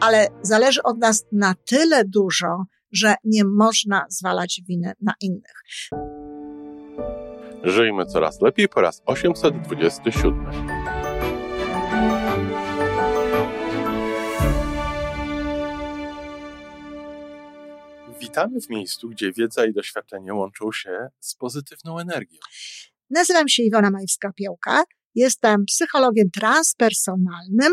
ale zależy od nas na tyle dużo, że nie można zwalać winy na innych. Żyjmy coraz lepiej po raz 827. Witamy w miejscu, gdzie wiedza i doświadczenie łączą się z pozytywną energią. Nazywam się Iwona Majewska-Piołka. Jestem psychologiem transpersonalnym,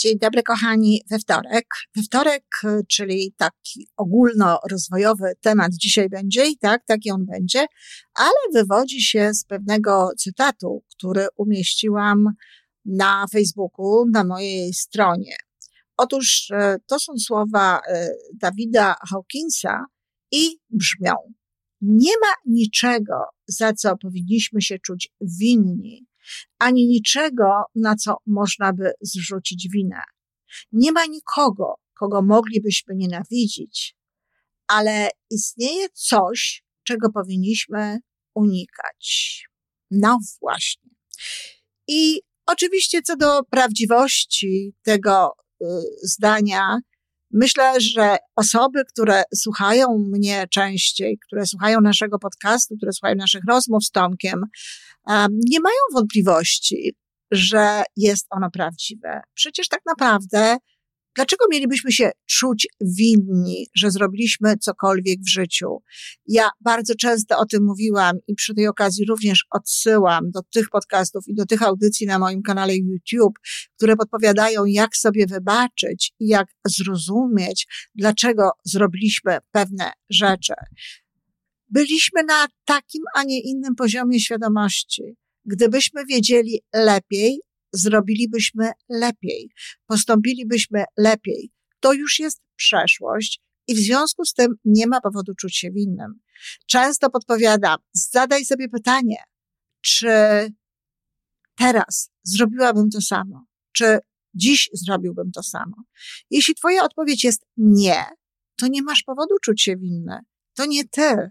Dzień dobry, kochani. We wtorek. We wtorek, czyli taki ogólnorozwojowy temat dzisiaj będzie i tak, taki on będzie, ale wywodzi się z pewnego cytatu, który umieściłam na Facebooku, na mojej stronie. Otóż e, to są słowa e, Dawida Hawkinsa i brzmią: Nie ma niczego, za co powinniśmy się czuć winni, ani niczego, na co można by zrzucić winę. Nie ma nikogo, kogo moglibyśmy nienawidzić, ale istnieje coś, czego powinniśmy unikać. No właśnie. I oczywiście co do prawdziwości tego y, zdania, myślę, że osoby, które słuchają mnie częściej, które słuchają naszego podcastu, które słuchają naszych rozmów z Tomkiem, nie mają wątpliwości, że jest ono prawdziwe. Przecież tak naprawdę, dlaczego mielibyśmy się czuć winni, że zrobiliśmy cokolwiek w życiu? Ja bardzo często o tym mówiłam i przy tej okazji również odsyłam do tych podcastów i do tych audycji na moim kanale YouTube, które podpowiadają, jak sobie wybaczyć i jak zrozumieć, dlaczego zrobiliśmy pewne rzeczy byliśmy na takim, a nie innym poziomie świadomości. Gdybyśmy wiedzieli lepiej, zrobilibyśmy lepiej, postąpilibyśmy lepiej. To już jest przeszłość i w związku z tym nie ma powodu czuć się winnym. Często podpowiadam, zadaj sobie pytanie, czy teraz zrobiłabym to samo? Czy dziś zrobiłbym to samo? Jeśli twoja odpowiedź jest nie, to nie masz powodu czuć się winny. To nie ty.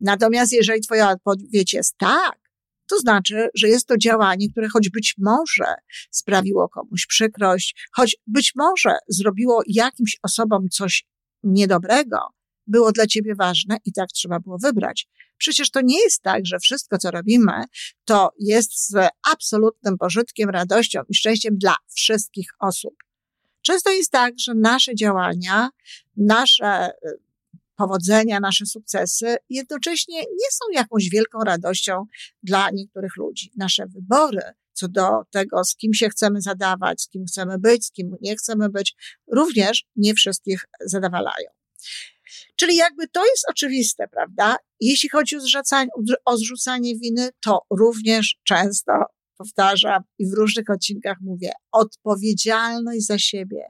Natomiast jeżeli Twoja odpowiedź jest tak, to znaczy, że jest to działanie, które choć być może sprawiło komuś przykrość, choć być może zrobiło jakimś osobom coś niedobrego, było dla ciebie ważne i tak trzeba było wybrać. Przecież to nie jest tak, że wszystko, co robimy, to jest z absolutnym pożytkiem, radością i szczęściem dla wszystkich osób. Często jest tak, że nasze działania, nasze powodzenia, nasze sukcesy, jednocześnie nie są jakąś wielką radością dla niektórych ludzi. Nasze wybory co do tego, z kim się chcemy zadawać, z kim chcemy być, z kim nie chcemy być, również nie wszystkich zadowalają. Czyli jakby to jest oczywiste, prawda? Jeśli chodzi o zrzucanie, o zrzucanie winy, to również często powtarzam i w różnych odcinkach mówię, odpowiedzialność za siebie.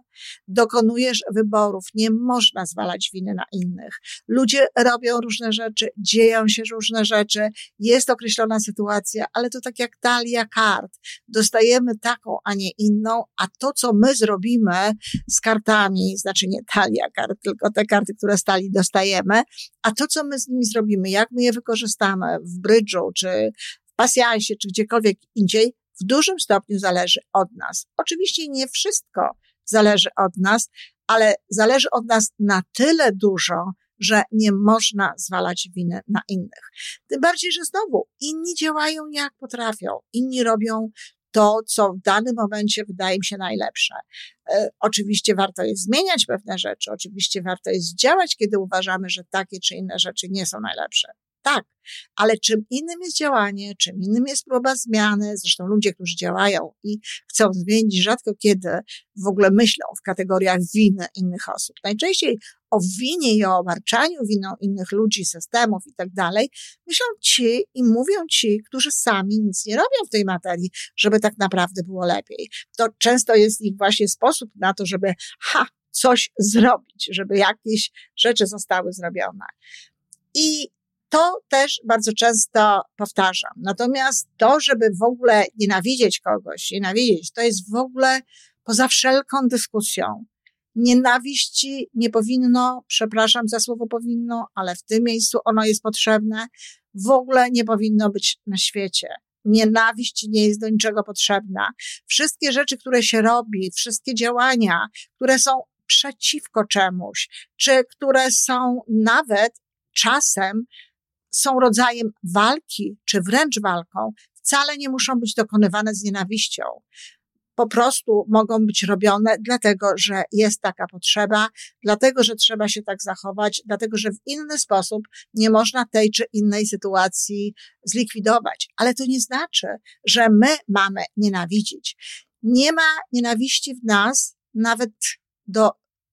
Dokonujesz wyborów, nie można zwalać winy na innych. Ludzie robią różne rzeczy, dzieją się różne rzeczy, jest określona sytuacja, ale to tak jak talia kart. Dostajemy taką, a nie inną, a to, co my zrobimy z kartami, znaczy nie talia kart, tylko te karty, które stali dostajemy, a to, co my z nimi zrobimy, jak my je wykorzystamy w brydżu, czy pasjansie czy gdziekolwiek indziej, w dużym stopniu zależy od nas. Oczywiście nie wszystko zależy od nas, ale zależy od nas na tyle dużo, że nie można zwalać winy na innych. Tym bardziej, że znowu inni działają jak potrafią, inni robią to, co w danym momencie wydaje mi się najlepsze. E, oczywiście warto jest zmieniać pewne rzeczy, oczywiście warto jest działać, kiedy uważamy, że takie czy inne rzeczy nie są najlepsze. Tak, ale czym innym jest działanie, czym innym jest próba zmiany. Zresztą ludzie, którzy działają i chcą zmienić, rzadko kiedy w ogóle myślą w kategoriach winy innych osób. Najczęściej o winie i o obarczaniu winą innych ludzi, systemów i tak dalej, myślą ci i mówią ci, którzy sami nic nie robią w tej materii, żeby tak naprawdę było lepiej. To często jest ich właśnie sposób na to, żeby ha, coś zrobić, żeby jakieś rzeczy zostały zrobione. I to też bardzo często powtarzam. Natomiast to, żeby w ogóle nienawidzieć kogoś, nienawidzieć, to jest w ogóle poza wszelką dyskusją. Nienawiści nie powinno, przepraszam za słowo powinno, ale w tym miejscu ono jest potrzebne, w ogóle nie powinno być na świecie. Nienawiść nie jest do niczego potrzebna. Wszystkie rzeczy, które się robi, wszystkie działania, które są przeciwko czemuś, czy które są nawet czasem są rodzajem walki, czy wręcz walką, wcale nie muszą być dokonywane z nienawiścią. Po prostu mogą być robione dlatego, że jest taka potrzeba, dlatego, że trzeba się tak zachować, dlatego, że w inny sposób nie można tej czy innej sytuacji zlikwidować. Ale to nie znaczy, że my mamy nienawidzić. Nie ma nienawiści w nas nawet do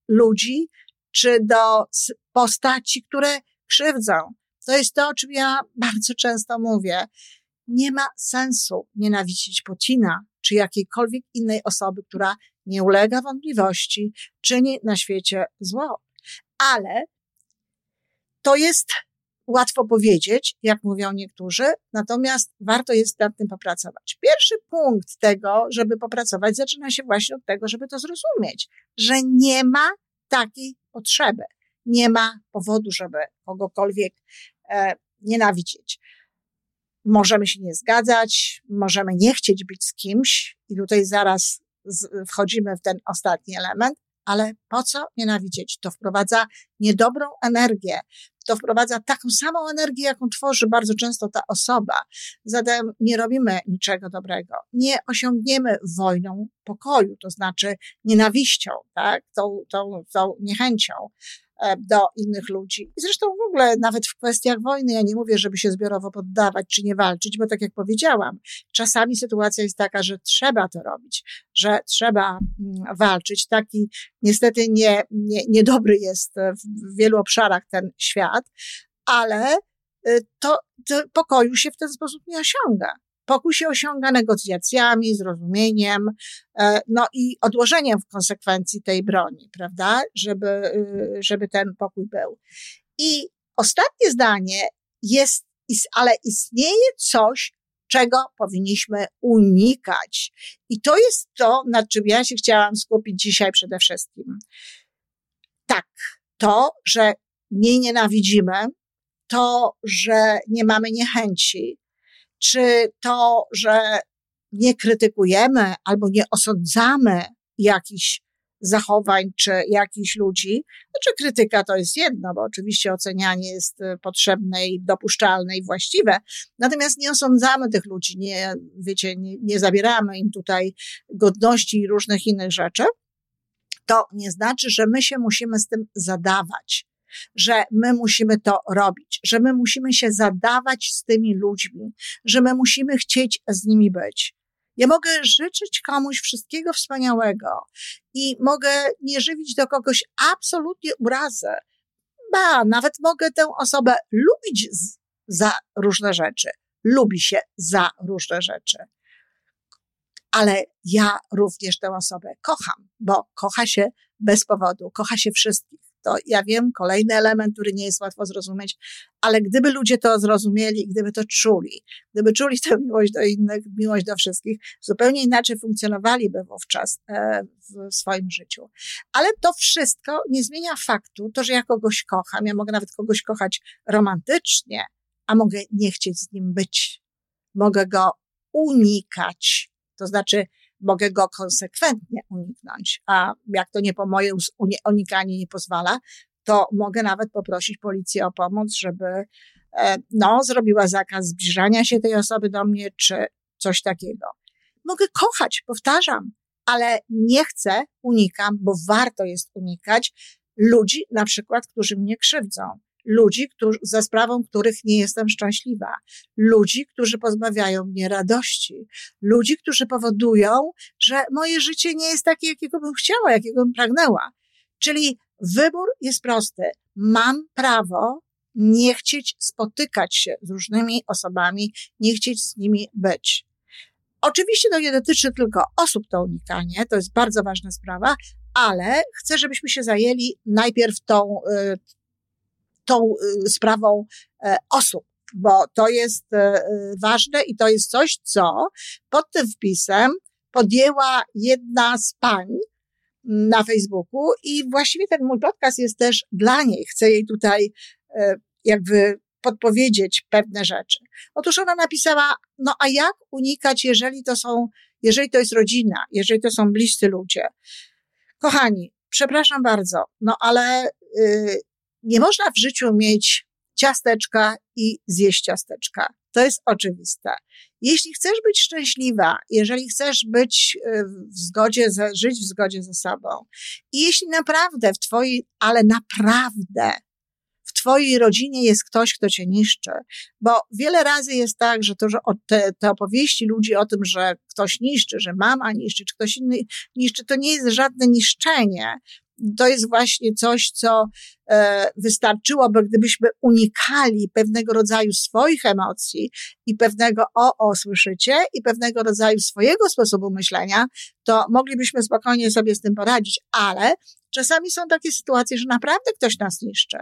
ludzi czy do postaci, które krzywdzą. To jest to, o czym ja bardzo często mówię. Nie ma sensu nienawidzić Putina czy jakiejkolwiek innej osoby, która nie ulega wątpliwości, czyni na świecie zło. Ale to jest łatwo powiedzieć, jak mówią niektórzy, natomiast warto jest nad tym popracować. Pierwszy punkt tego, żeby popracować, zaczyna się właśnie od tego, żeby to zrozumieć, że nie ma takiej potrzeby. Nie ma powodu, żeby kogokolwiek e, nienawidzieć. Możemy się nie zgadzać, możemy nie chcieć być z kimś, i tutaj zaraz z, wchodzimy w ten ostatni element, ale po co nienawidzieć? To wprowadza niedobrą energię, to wprowadza taką samą energię, jaką tworzy bardzo często ta osoba. Zatem nie robimy niczego dobrego. Nie osiągniemy wojną pokoju, to znaczy nienawiścią, tak? Tą, tą, tą niechęcią. E, do innych ludzi. I zresztą w ogóle nawet w kwestiach wojny ja nie mówię, żeby się zbiorowo poddawać czy nie walczyć, bo tak jak powiedziałam, czasami sytuacja jest taka, że trzeba to robić, że trzeba mm, walczyć. Taki niestety nie, nie, niedobry jest w wielu obszarach ten świat, ale y, to, to pokoju się w ten sposób nie osiąga. Pokój się osiąga negocjacjami, zrozumieniem, e, no i odłożeniem w konsekwencji tej broni, prawda, żeby, y, żeby ten pokój był. I ostatnie zdanie jest, ale istnieje coś, czego powinniśmy unikać. I to jest to, nad czym ja się chciałam skupić dzisiaj przede wszystkim. Tak, to, że nie nienawidzimy, to, że nie mamy niechęci, czy to, że nie krytykujemy albo nie osądzamy jakichś zachowań czy jakichś ludzi. Znaczy krytyka to jest jedno, bo oczywiście ocenianie jest y, potrzebne i dopuszczalne i właściwe. Natomiast nie osądzamy tych ludzi, nie, wiecie, nie, nie zabieramy im tutaj godności i różnych innych rzeczy. To nie znaczy, że my się musimy z tym zadawać że my musimy to robić, że my musimy się zadawać z tymi ludźmi, że my musimy chcieć z nimi być. Ja mogę życzyć komuś wszystkiego wspaniałego i mogę nie żywić do kogoś absolutnie urazę. Ba, nawet mogę tę osobę lubić z, za różne rzeczy. Lubi się za różne rzeczy. Ale ja również tę osobę kocham, bo kocha się bez powodu, kocha się wszystkich to ja wiem, kolejny element, który nie jest łatwo zrozumieć, ale gdyby ludzie to zrozumieli, gdyby to czuli, gdyby czuli tę miłość do innych, miłość do wszystkich, zupełnie inaczej funkcjonowaliby wówczas e, w swoim życiu. Ale to wszystko nie zmienia faktu, to, że ja kogoś kocham, ja mogę nawet kogoś kochać romantycznie, a mogę nie chcieć z nim być. Mogę go unikać. To znaczy, mogę go konsekwentnie uniknąć, a jak to nie po moje unikanie nie pozwala, to mogę nawet poprosić policję o pomoc, żeby e, no, zrobiła zakaz zbliżania się tej osoby do mnie, czy coś takiego. Mogę kochać, powtarzam, ale nie chcę, unikam, bo warto jest unikać ludzi, na przykład, którzy mnie krzywdzą. Ludzi, którzy, za sprawą których nie jestem szczęśliwa, ludzi, którzy pozbawiają mnie radości, ludzi, którzy powodują, że moje życie nie jest takie, jakiego bym chciała, jakiego bym pragnęła. Czyli wybór jest prosty. Mam prawo nie chcieć spotykać się z różnymi osobami, nie chcieć z nimi być. Oczywiście to nie dotyczy tylko osób, to unikanie, to jest bardzo ważna sprawa, ale chcę, żebyśmy się zajęli najpierw tą, y, tą y, sprawą e, osób, bo to jest e, ważne i to jest coś, co pod tym wpisem podjęła jedna z pań na Facebooku i właściwie ten mój podcast jest też dla niej. Chcę jej tutaj e, jakby podpowiedzieć pewne rzeczy. Otóż ona napisała, no a jak unikać, jeżeli to są, jeżeli to jest rodzina, jeżeli to są bliscy ludzie. Kochani, przepraszam bardzo, no ale yy, nie można w życiu mieć ciasteczka i zjeść ciasteczka. To jest oczywiste. Jeśli chcesz być szczęśliwa, jeżeli chcesz być y, w zgodzie, ze, żyć w zgodzie ze sobą i jeśli naprawdę w twojej, ale naprawdę w twojej rodzinie jest ktoś, kto cię niszczy. Bo wiele razy jest tak, że to, że te, te opowieści ludzi o tym, że ktoś niszczy, że mama niszczy, czy ktoś inny niszczy, to nie jest żadne niszczenie. To jest właśnie coś, co e, wystarczyłoby, gdybyśmy unikali pewnego rodzaju swoich emocji i pewnego o, o, słyszycie, i pewnego rodzaju swojego sposobu myślenia, to moglibyśmy spokojnie sobie z tym poradzić, ale czasami są takie sytuacje, że naprawdę ktoś nas niszczy.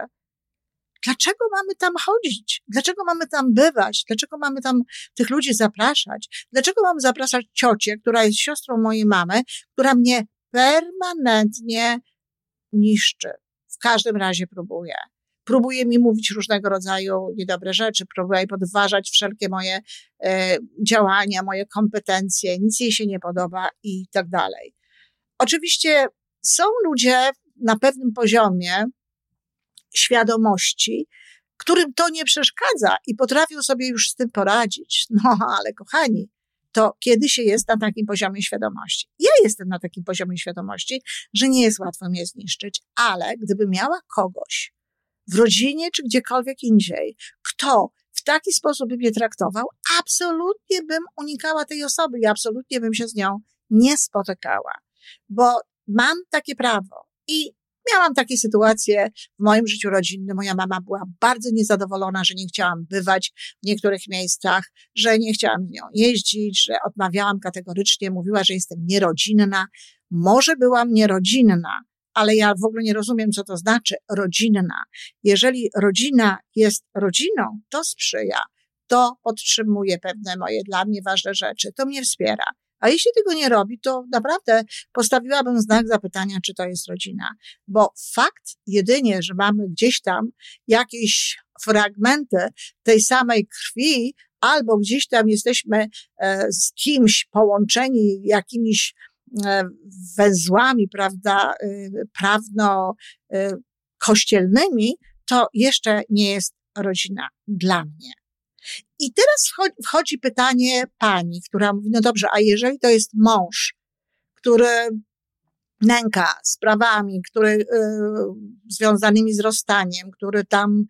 Dlaczego mamy tam chodzić? Dlaczego mamy tam bywać? Dlaczego mamy tam tych ludzi zapraszać? Dlaczego mamy zapraszać ciocię, która jest siostrą mojej mamy, która mnie permanentnie niszczy? W każdym razie próbuje. Próbuje mi mówić różnego rodzaju niedobre rzeczy, próbuje podważać wszelkie moje e, działania, moje kompetencje, nic jej się nie podoba i tak dalej. Oczywiście są ludzie na pewnym poziomie, świadomości, którym to nie przeszkadza i potrafią sobie już z tym poradzić. No, ale kochani, to kiedy się jest na takim poziomie świadomości? Ja jestem na takim poziomie świadomości, że nie jest łatwo mnie zniszczyć, ale gdyby miała kogoś w rodzinie czy gdziekolwiek indziej, kto w taki sposób by mnie traktował, absolutnie bym unikała tej osoby i absolutnie bym się z nią nie spotykała, bo mam takie prawo i Miałam takie sytuacje w moim życiu rodzinnym. Moja mama była bardzo niezadowolona, że nie chciałam bywać w niektórych miejscach, że nie chciałam z nią jeździć, że odmawiałam kategorycznie, mówiła, że jestem nierodzinna. Może byłam nierodzinna, ale ja w ogóle nie rozumiem, co to znaczy rodzinna. Jeżeli rodzina jest rodziną, to sprzyja, to podtrzymuje pewne moje dla mnie ważne rzeczy, to mnie wspiera. A jeśli tego nie robi, to naprawdę postawiłabym znak zapytania, czy to jest rodzina. Bo fakt jedynie, że mamy gdzieś tam jakieś fragmenty tej samej krwi, albo gdzieś tam jesteśmy e, z kimś połączeni jakimiś e, węzłami, prawda, e, prawno kościelnymi, to jeszcze nie jest rodzina dla mnie. I teraz wchodzi pytanie pani, która mówi, no dobrze, a jeżeli to jest mąż, który nęka sprawami, który, y, związanymi z rozstaniem, który tam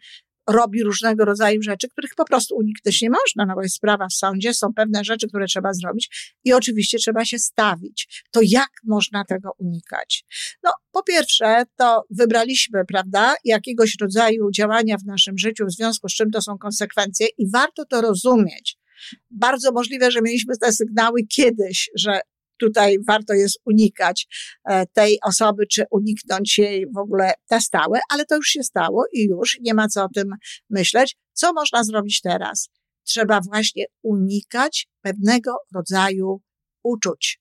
robi różnego rodzaju rzeczy, których po prostu uniknąć nie można, no bo jest sprawa w sądzie, są pewne rzeczy, które trzeba zrobić i oczywiście trzeba się stawić. To jak można tego unikać? No, po pierwsze, to wybraliśmy, prawda, jakiegoś rodzaju działania w naszym życiu, w związku z czym to są konsekwencje i warto to rozumieć. Bardzo możliwe, że mieliśmy te sygnały kiedyś, że tutaj warto jest unikać e, tej osoby, czy uniknąć jej w ogóle na stałe, ale to już się stało i już nie ma co o tym myśleć. Co można zrobić teraz? Trzeba właśnie unikać pewnego rodzaju uczuć.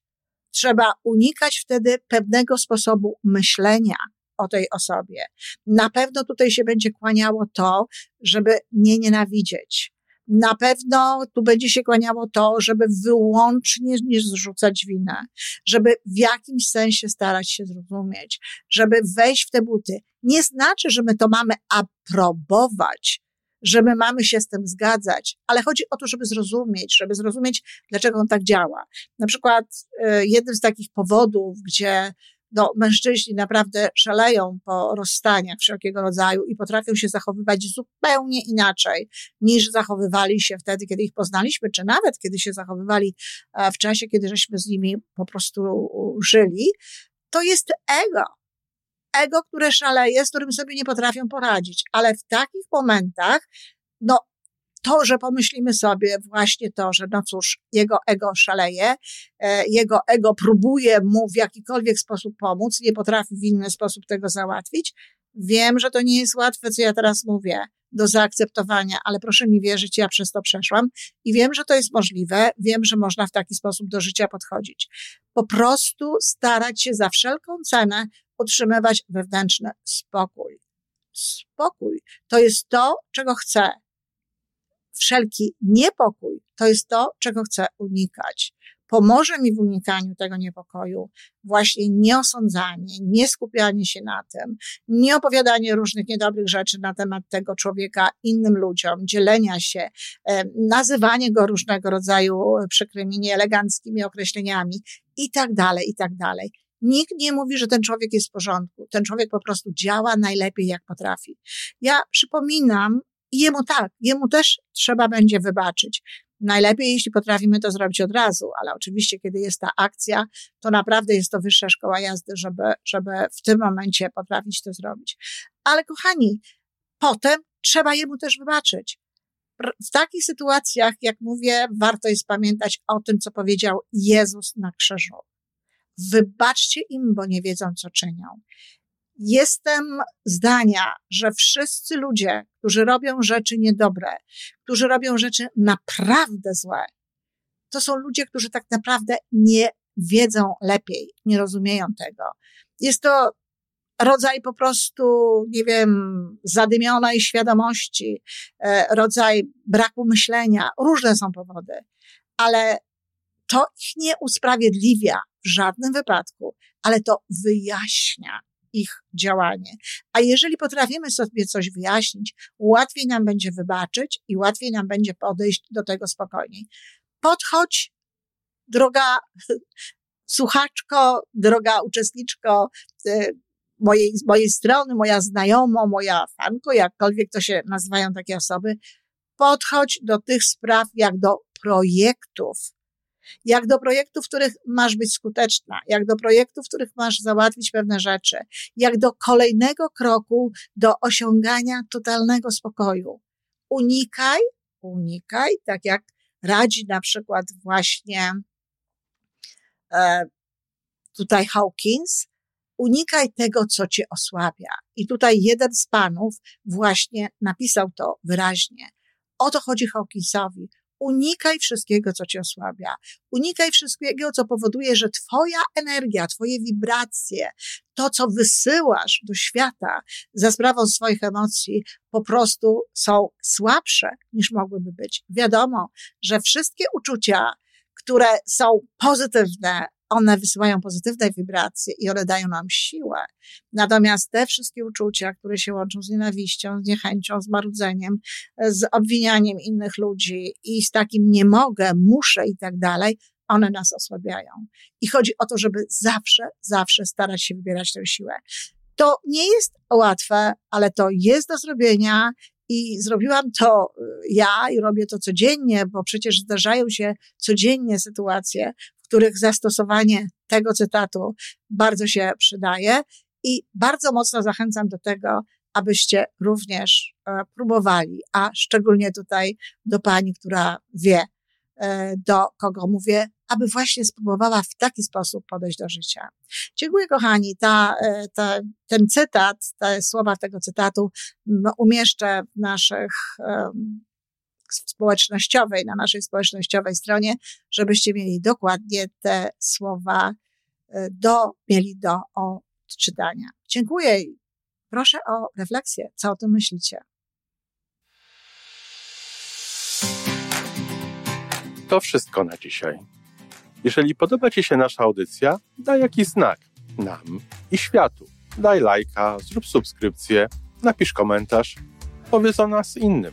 Trzeba unikać wtedy pewnego sposobu myślenia o tej osobie. Na pewno tutaj się będzie kłaniało to, żeby nie nienawidzieć, na pewno tu będzie się kłaniało to, żeby wyłącznie nie zrzucać winę, żeby w jakimś sensie starać się zrozumieć, żeby wejść w te buty. Nie znaczy, że my to mamy aprobować, że my mamy się z tym zgadzać, ale chodzi o to, żeby zrozumieć, żeby zrozumieć, dlaczego on tak działa. Na przykład e, jednym z takich powodów, gdzie no, mężczyźni naprawdę szaleją po rozstaniach wszelkiego rodzaju i potrafią się zachowywać zupełnie inaczej niż zachowywali się wtedy, kiedy ich poznaliśmy, czy nawet kiedy się zachowywali e, w czasie, kiedy żeśmy z nimi po prostu żyli. To jest ego. Ego, które szaleje, z którym sobie nie potrafią poradzić. Ale w takich momentach, no, to, że pomyślimy sobie właśnie to, że no cóż, jego ego szaleje, e, jego ego próbuje mu w jakikolwiek sposób pomóc, nie potrafi w inny sposób tego załatwić. Wiem, że to nie jest łatwe, co ja teraz mówię, do zaakceptowania, ale proszę mi wierzyć, ja przez to przeszłam i wiem, że to jest możliwe, wiem, że można w taki sposób do życia podchodzić. Po prostu starać się za wszelką cenę utrzymywać wewnętrzny spokój. Spokój to jest to, czego chcę wszelki niepokój to jest to, czego chcę unikać. Pomoże mi w unikaniu tego niepokoju właśnie nieosądzanie, nie skupianie się na tym, nie opowiadanie różnych niedobrych rzeczy na temat tego człowieka innym ludziom, dzielenia się, nazywanie go różnego rodzaju przykrymi, nieeleganckimi określeniami i tak dalej, i tak dalej. Nikt nie mówi, że ten człowiek jest w porządku. Ten człowiek po prostu działa najlepiej, jak potrafi. Ja przypominam, i jemu tak, jemu też trzeba będzie wybaczyć. Najlepiej, jeśli potrafimy to zrobić od razu, ale oczywiście, kiedy jest ta akcja, to naprawdę jest to wyższa szkoła jazdy, żeby, żeby w tym momencie potrafić to zrobić. Ale kochani, potem trzeba jemu też wybaczyć. W takich sytuacjach, jak mówię, warto jest pamiętać o tym, co powiedział Jezus na krzyżu. Wybaczcie im, bo nie wiedzą, co czynią. Jestem zdania, że wszyscy ludzie, którzy robią rzeczy niedobre, którzy robią rzeczy naprawdę złe, to są ludzie, którzy tak naprawdę nie wiedzą lepiej, nie rozumieją tego. Jest to rodzaj po prostu, nie wiem, zadymionej świadomości, e, rodzaj braku myślenia. Różne są powody, ale to ich nie usprawiedliwia w żadnym wypadku, ale to wyjaśnia ich działanie. A jeżeli potrafimy sobie coś wyjaśnić, łatwiej nam będzie wybaczyć i łatwiej nam będzie podejść do tego spokojniej. Podchodź, droga słuchaczko, droga uczestniczko y, mojej, mojej strony, moja znajoma, moja fanko, jakkolwiek to się nazywają takie osoby, podchodź do tych spraw jak do projektów, jak do projektów, w których masz być skuteczna, jak do projektów, w których masz załatwić pewne rzeczy, jak do kolejnego kroku do osiągania totalnego spokoju. Unikaj, unikaj, tak jak radzi na przykład właśnie e, tutaj Hawkins, unikaj tego, co cię osłabia. I tutaj jeden z panów właśnie napisał to wyraźnie. O to chodzi Hawkinsowi unikaj wszystkiego, co cię osłabia. Unikaj wszystkiego, co powoduje, że twoja energia, twoje wibracje, to, co wysyłasz do świata za sprawą swoich emocji, po prostu są słabsze niż mogłyby być. Wiadomo, że wszystkie uczucia, które są pozytywne, one wysyłają pozytywne wibracje i one dają nam siłę. Natomiast te wszystkie uczucia, które się łączą z nienawiścią, z niechęcią, z marudzeniem, z obwinianiem innych ludzi i z takim nie mogę, muszę i tak dalej, one nas osłabiają. I chodzi o to, żeby zawsze, zawsze starać się wybierać tę siłę. To nie jest łatwe, ale to jest do zrobienia i zrobiłam to y, ja i robię to codziennie, bo przecież zdarzają się codziennie sytuacje, których zastosowanie tego cytatu bardzo się przydaje i bardzo mocno zachęcam do tego, abyście również e, próbowali, a szczególnie tutaj do pani, która wie, e, do kogo mówię, aby właśnie spróbowała w taki sposób podejść do życia. Dziękuję, kochani. Ta, e, ta, ten cytat, te słowa tego cytatu umieszczę w naszych społecznościowej, na naszej społecznościowej stronie, żebyście mieli dokładnie te słowa e, do, mieli do odczytania. Dziękuję i proszę o refleksję. Co o tym myślicie? To wszystko na dzisiaj. Jeżeli podoba Ci się nasza audycja, daj jakiś znak nam i światu. Daj lajka, zrób subskrypcję, napisz komentarz, powiedz o nas innym.